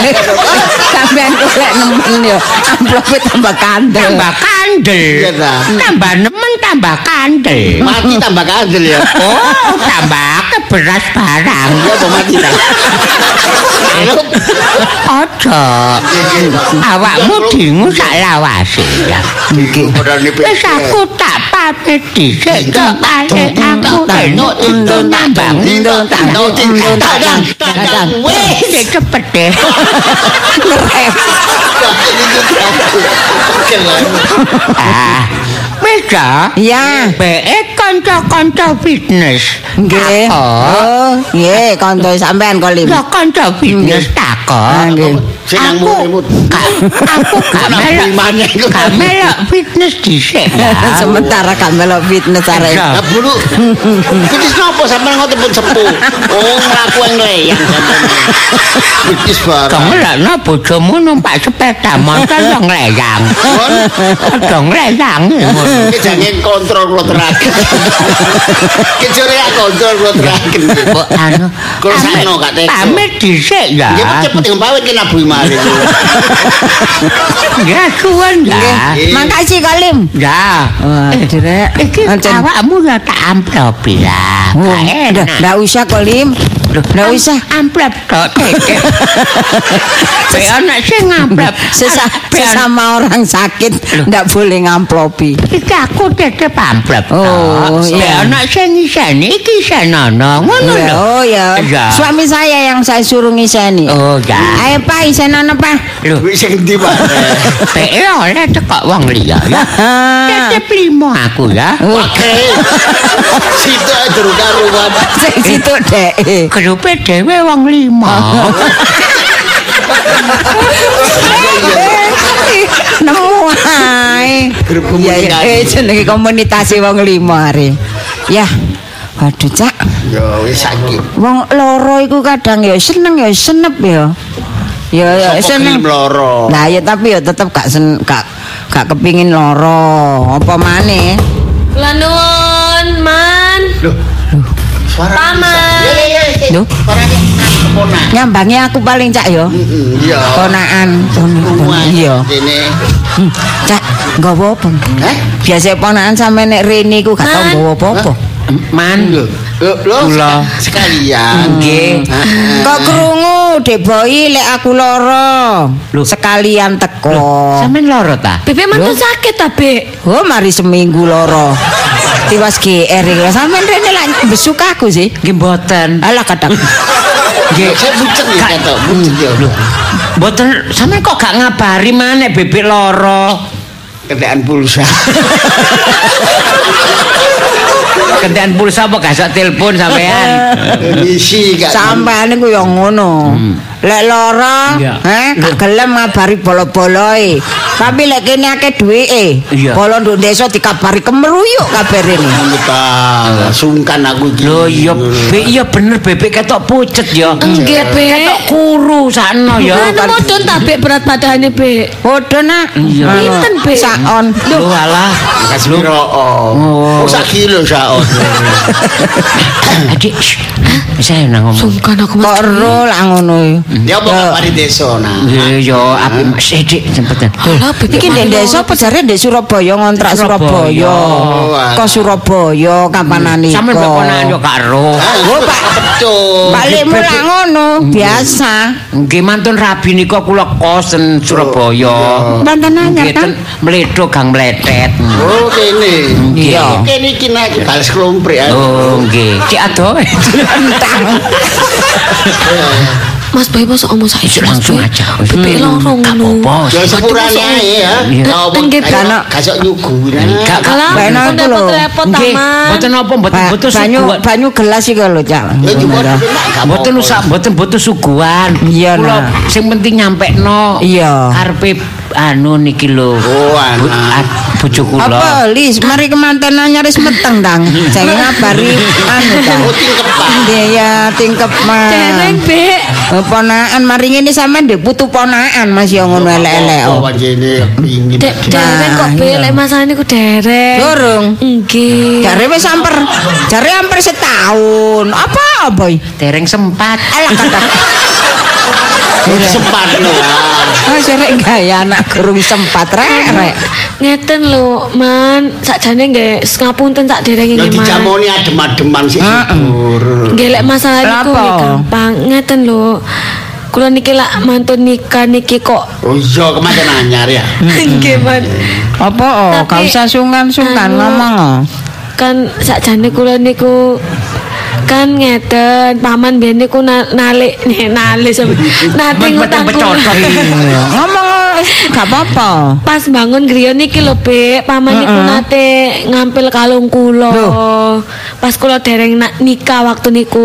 <laughs> Sampean golek nemen yo. Amplope tambah kandel. Tambah kandel. Dah. Tambah nemen tambah kandel. mati tambah kandel ya Oh, tambah ke beras barang. ya apa mati ta. Ojo. Awakmu dingu sak lawase ya. Wis aku tak pamit dhisik kok ale aku enuk itu nambang. Ndung tak ndung tak tak. Wis cepet deh. <laughs> Ngerep. Ah, wis ya. Beke kanca-kanca fitness. Nggih. Oh, nggih kanca sampean kolim. Ya kanca fitness takon. Nggih. Sing nang Aku mut aku gak melok gak melok fitness dhisik ya. Sementara kan melok fitness arek. Ya. Lah bulu. Kutis nopo sampean ngoten pun sepuh. Oh, nglaku yang leyang sampean. Kutis barang. Kang lakno bojomu numpak sepeda motor yang leyang. Dong leyang ngono. Ki jange kontrol kula terakhir. Ya kontrol kula terakhir. Kok anu Kalau sakno gak teko. Pamit dhisik ya. Ya cepet pawit ki nabu mari. Suwun ya. Nggih. Makasih kolim. Wah, Eh, direk. Iki awakmu ya tak amplop ya. Oh, Gak ndak kolim. Ndak usah. amplop tok teke. Pe ana sing amplop. Sesama orang sakit ndak boleh ngamplopi. Iki aku tetep amplop tok. Oh, Pe iya. ana sing ngiseni iki senono ngono Ya, lho. oh ya. Ya. Suami saya yang saya suruh ngiseni. Oh ya. Ayo Pak, isenan apa? Lho, Wis sing ndi, Pak? pe oleh teko wong liya ya. <laughs> Tetep limo aku ya. Oke. <laughs> Situ ae durung. Sing situ dek. Grupe dhewe wong limo. Nemu ae. Grup Ya, ya, komunikasi. eh, jenenge komunitas wong limo are. Ya. Waduh, Cak. Ya wis sakit. Wong loro iku kadang ya seneng ya senep ya. Ya ya seneng. loro. Nah ya tapi ya tetep gak sen gak gak kepingin loro. Apa maneh? Kula nuwun, Man. Loh. Suara Paman. Ponak. Nyambangi aku paling cak yo. Iya. Ponakan. Iya. Hmm, Cak, nggawa apa? Biasa ponakan sampe nek rene iku gak tau nggawa apa-apa. Man, Lho, lho, lho, Kula. sekalian. Nggih. Heeh. Kok krungu Deboy lek aku lara. Loh. Sekalian teko. sampean loro ta? Bebek mantun sakit ta, Bek? Oh, mari seminggu lara. Tiwas GR iki. Sampeyan rene lak besuk aku sih. Nggih mboten. Alah kadang. Nggih. Saya bucet ya ya. Mboten sampean kok gak ngabari maneh bebek loro. Kendaraan pulsa. <laughs> Kentean pulsa apa gak iso telepon sampean? Misi gak. Sampeyan iku ya ngono. Lek lara, Iya. eh gak gelem ngabari bolo-boloe. Tapi lek kene akeh duweke, Iya. bolo nduk desa dikabari kemeruyuk kabeh rene. Sungkan aku iki. Lho iya be iya bener bebek ketok pucet ya. Nggih, Bek. Ketok kuru sakno ya. Anu modon ta, Bek, berat badane, Bek? Padha nak. Iya. Pinten, Bek? Saon. Lho alah. Oh. Oh, sak kilo saon. <coughs> Adik, saya nang ngomong. Sungkan aku Kok ero lah ngono. Ya apa mari desa nah. Iya, yo api Mas Dik sempetan. Lah, Bebek Iki ndek desa apa jare ndek Surabaya ngontrak Surabaya. Surabaya. Oh. Kok Surabaya kapanane Sampeyan mbok ponakan yo gak ero. Oh, Pak. Betul. Balikmu lah ngono, biasa. Nggih mantun rabi nika kula kosen Surabaya. Banten anyar Nggih kan? ten mledo gang mletet. Oh, kene. Iya. Kene iki nek balas klomprik. ah. Oh, nggih. Cik adoh. <laughs> Entang. <laughs> Mas Boy masa omong saiki Mas Langsung Boy. aja. Bebek loro Gak ngono. apa-apa. Ya sepurane ae ya. Nggih, nyuguran. Gak gak Alah, Mbak Eno pun itu lho. repot-repot Nggih, mboten apa mboten mboten banyu banyu gelas iki lho, Cak. Gak Mboten apa-apa. usah mboten mboten suguhan. Iya, nah. sing penting nyampekno. Iya. Karepe anu niki lho. Oh, ah, bojo kula. Apa, Lis, mari kemanten nyaris meteng tang. Jange <laughs> ngabari anu tang. Oh, tingkepan. Iya ya, tingkep mah. Dereng, Bek. Oh, Ponakan mari ngene sampean ndek putu ponakan Mas ya ngono elek-elek. Oh, oh. panjene pingin. Dek dereng kok, Bek. iya. Lek masalahnya ku dereng. Durung. Nggih. Jare wis samper, jare hampir setahun. Apa, Boy? Dereng sempat. Alah kata. <laughs> sempat lho. Ah, jare gaya anak guru sempat rek rek. Ngeten lho, Man. Sakjane nggih ngapunten sak dereng Ya ini, Man. dijamoni adem-ademan subur. Nggih lek masalah niku nggih gampang. Ngeten lho. Kula niki lak mantun nikah niki kok. Oh iya, kemarin anyar ya. <laughs> Nggih, Man. Apa oh, Tapi- gak usah sungkan-sungkan Anu, ngomong. oh. Kan sakjane kula niku kan ngeten paman biyen niku na- nalik nalik nate ngutang Ngomong gak apa-apa. Pas bangun griya niki lho, Bek. Paman niku nate ngampil kalung kula. Pas kula dereng nikah waktu niku.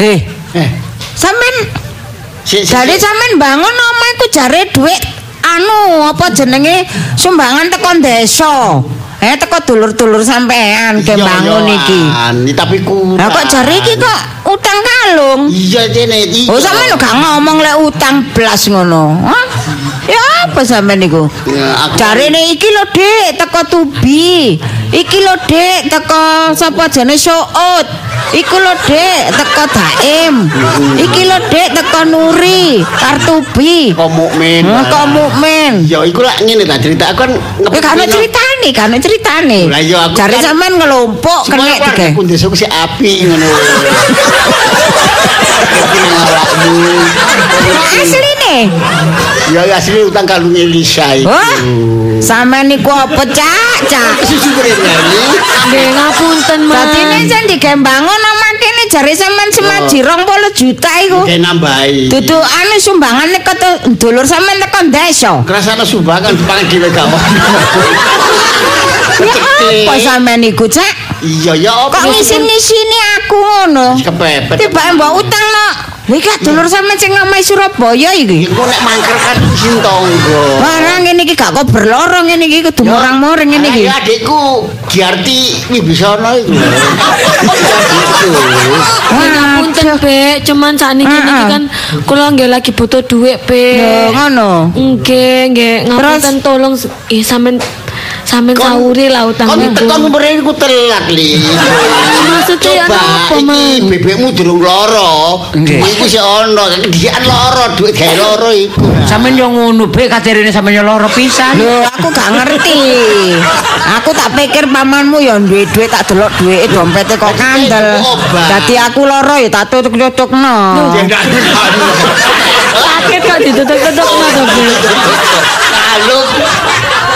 Eh, Eh, sampean jare sampean bangun omah iku jare dhuwit anu apa jenenge sumbangan teko desa. Eh teko dulur-dulur sampean ke Iya, bangun iki. Tapi kurang. Lah kok jare iki kok utang kalung? Iya, Cene. iya. Oh sampean gak ngomong lek utang blas ngono. Hah? Ya apa sampean niku? Ya, aku- Jarene iki lho Dik, teko Tubi. Iki lho Dik, teko sapa jane Suut. Iku lho Dik, teko Daim. Iki lho Dik, teko Nuri, Kartubi. Kok mukmin. Kok mukmin. Ya iku lah ngene ta cerita aku kan Eh gak ono ceritane, gak ono ceritane. Lah, iya, aku Jare sampean ngelompok kena dige. aku desa ku si api ngono. Iki ngawakmu. Asline. Ya asli utang kalung Elisa itu. Sampean niku apa cak, cak? Susu berani. Nggih ngapunten, Man. Dadi ini jan digembangun omah kene jare sampean semaji 20 juta iku. Kayak nambahi. Dudu anu sumbangane kata dulur sampean tekan desa. Kerasana sumbangan pangan dhewe gak Ya apa sampean iku, Cak? Iya ya apa? Kok ngisin-ngisini aku ngono? Kepepet. Tiba mbok utang no. Lha iki dulur sampean sing ngomai Surabaya iki. Iku nek mangkel kan isin tonggo. Wah, ngene iki gak kok berloro ngene iki kudu murang-muring ngene iki. Ya adikku Giarti Wibisono iku. Adikku. Nggih ngapunten, Bek. Cuman sakniki niki Heeh. kan kula nggih lagi butuh duit, Yo Bek. ngono. Nggih, nggih ngapunten tolong ih sampean Sampeyan sauri lah utang Kon tekan umure iku telat, Li. Maksudnya ya Man? iki bebekmu durung. Duit iku sik ono, disian loro, duit gawe loro iku. Sampeyan yo ngono be kadirine sampeyan yo lara pisan. Lho, aku gak ngerti. Aku tak pikir pamanmu ya duwe duit tak delok duwike dompete kok kandel. Dadi aku loro ya tak tutuk-tutukno. <laughs> Sakit kok ditutup-tutup to, Bu. Lalu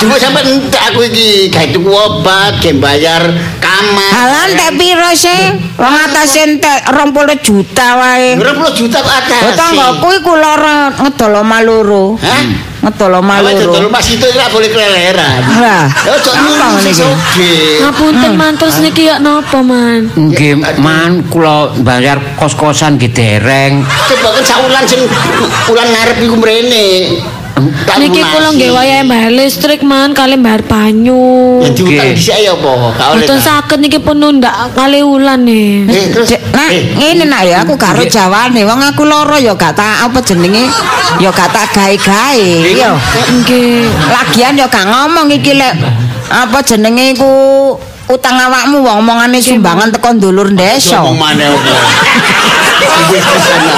Cuma sampai entek aku iki gawe tuku obat, gawe bayar kamar. Halan tek piro sih? Wong atas entek 20 juta wae. 20 juta kok atas. Kok tanggoku iku lara ngedol omah loro. Hah? Ngedol loro. dodol Mas itu ora boleh keleleran. Lah, ojo sing iki? Ngapunten man terus niki ya napa man? Nggih, man kula bayar kos-kosan nggih dereng. Coba kan saulan sing ulan ngarep iku mrene. Niki kula nggih wayahe bayar listrik man kali bayar banyu. Ya diutang Nggih. dhisik ya apa? Gak oleh. Mboten saged niki pun nundak kali wulan nih. Eh Nah, eh, ngene nak ya aku karo jawane. Wong aku loro ya gak tak apa jenenge? Ya gak tak gawe-gawe. Ya. Nggih. Lagian ya gak ngomong iki lek apa jenenge iku utang awakmu wong omongane sumbangan teko ndulur desa. ngomong maneh apa? Wis kesana.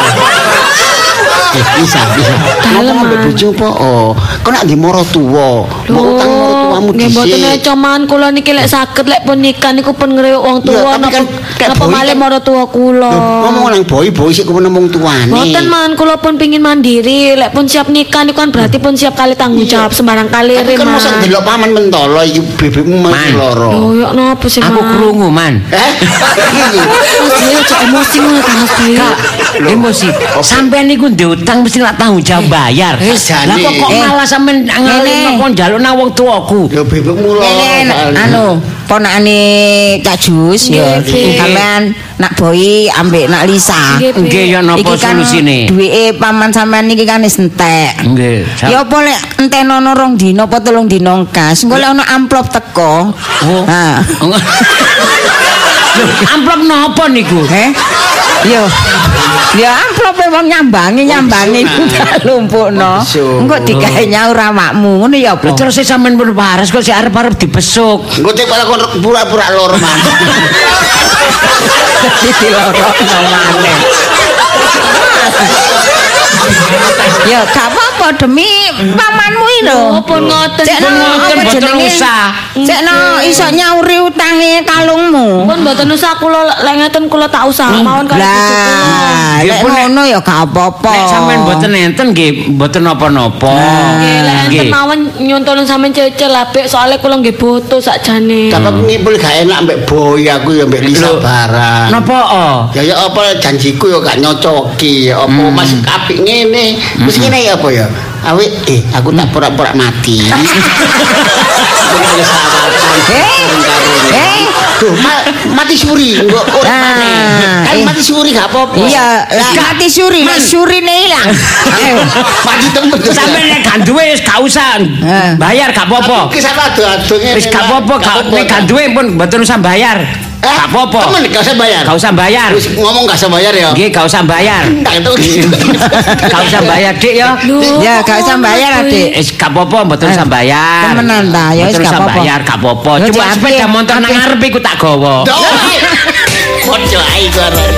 Bisa, bisa. Ambek Man. bojo apa? Oh, nak di moro tuwa. Mau utang moro tuamu nggih mboten dhisik. cuman kula niki lek saged lek pun nikah niku pun ngrewek wong Iya, tuwa tapi napa kan napa boy malih kan- maro tuwa kula. Ngomong nang boy-boy sik kok nemung tuane. Mboten man, kula pun pingin mandiri. Lek pun siap nikah niku kan berarti pun siap kali tanggung jawab sembarang kali Tapi kan masa delok paman mentolo iki bebekmu Man. masih loro. Oh, ya napa sih, Aku Man? krungu, man. Eh? Iki. Cok emosi ngono ta emosi. Sampeyan niku ndutang mesti lak tanggung jawab bayar. Eh. Lah kok kok Eh, malah sampeyan ngalih ngene. kok njaluk nang wong tuaku. Ya bebekmu soalnya. anu ponakane Cak Jus ya. Sampean nak boy ambek nak Lisa. Nggih, ya napa solusine? duwike paman sampean iki kan wis entek. Nggih. Ya apa lek entenono rong dina apa telung dina kas, engko lek ana amplop teko. Oh. Ha. <laughs> Amplop napa niku? Eh? Yo. Ya amplop wong nyambangi nyambangi tak lumpukno. Iso. Engko digawe nyaur awakmu, ngono ya apa? terus sampean pun waras kok sik arep-arep dibesuk. Engko cek kon pura-pura loro man. Dadi <laughs> lorokno maneh. <laughs> Ya gak apa-apa demi pamanmu iki lho. Oh, pun ngoten. Cek no ngoten, boten usah. Cek no iso nyauri utange kalungmu. Pun mboten usah kula lek ngeten kula tak usah mawon kali bojo kula. Lah, lek ngono ya gak apa-apa. Nek sampean mboten enten nggih mboten napa-napa. Nggih, lek enten mawon nyuntulun sampean cecel apik soalnya kula nggih butuh sakjane. Tapi ngipul gak enak mbek boy aku ya mbek Lisa barang. Napa oh? Ya ya apa janjiku ya gak nyocoki. Ya Apa Mas apik ngene. Wis ngene ya apa ya? Awi eh aku tak pura-pura mati. <laughs> Eh? Eh? Mati suri, enggak urip Ah. Kan mati suri gak apa-apa. Iya, Gak. mati suri, nek surine ilang. Mati temen. Sampeyan nek gak duwe wis gak usah Eh. bayar gak apa-apa. Wis gak apa-apa, gak- nek gak duwe pun mboten usah bayar. Eh, gak apa-apa. Temen, gak usah bayar. Gak usah bayar. Wis ngomong gak usah bayar ya. Nggih, gak usah bayar. <laughs> Gak usah bayar, dik ya. Ya, gak usah bayar, dik. Wis gak apa-apa, mboten usah bayar. Temenan, tak. Ya, gak apa-apa. Betul bayar, gak apa-apa. Cuma sepeda motor nang ngarep iku tak gawa. Kocok, ayo, gue.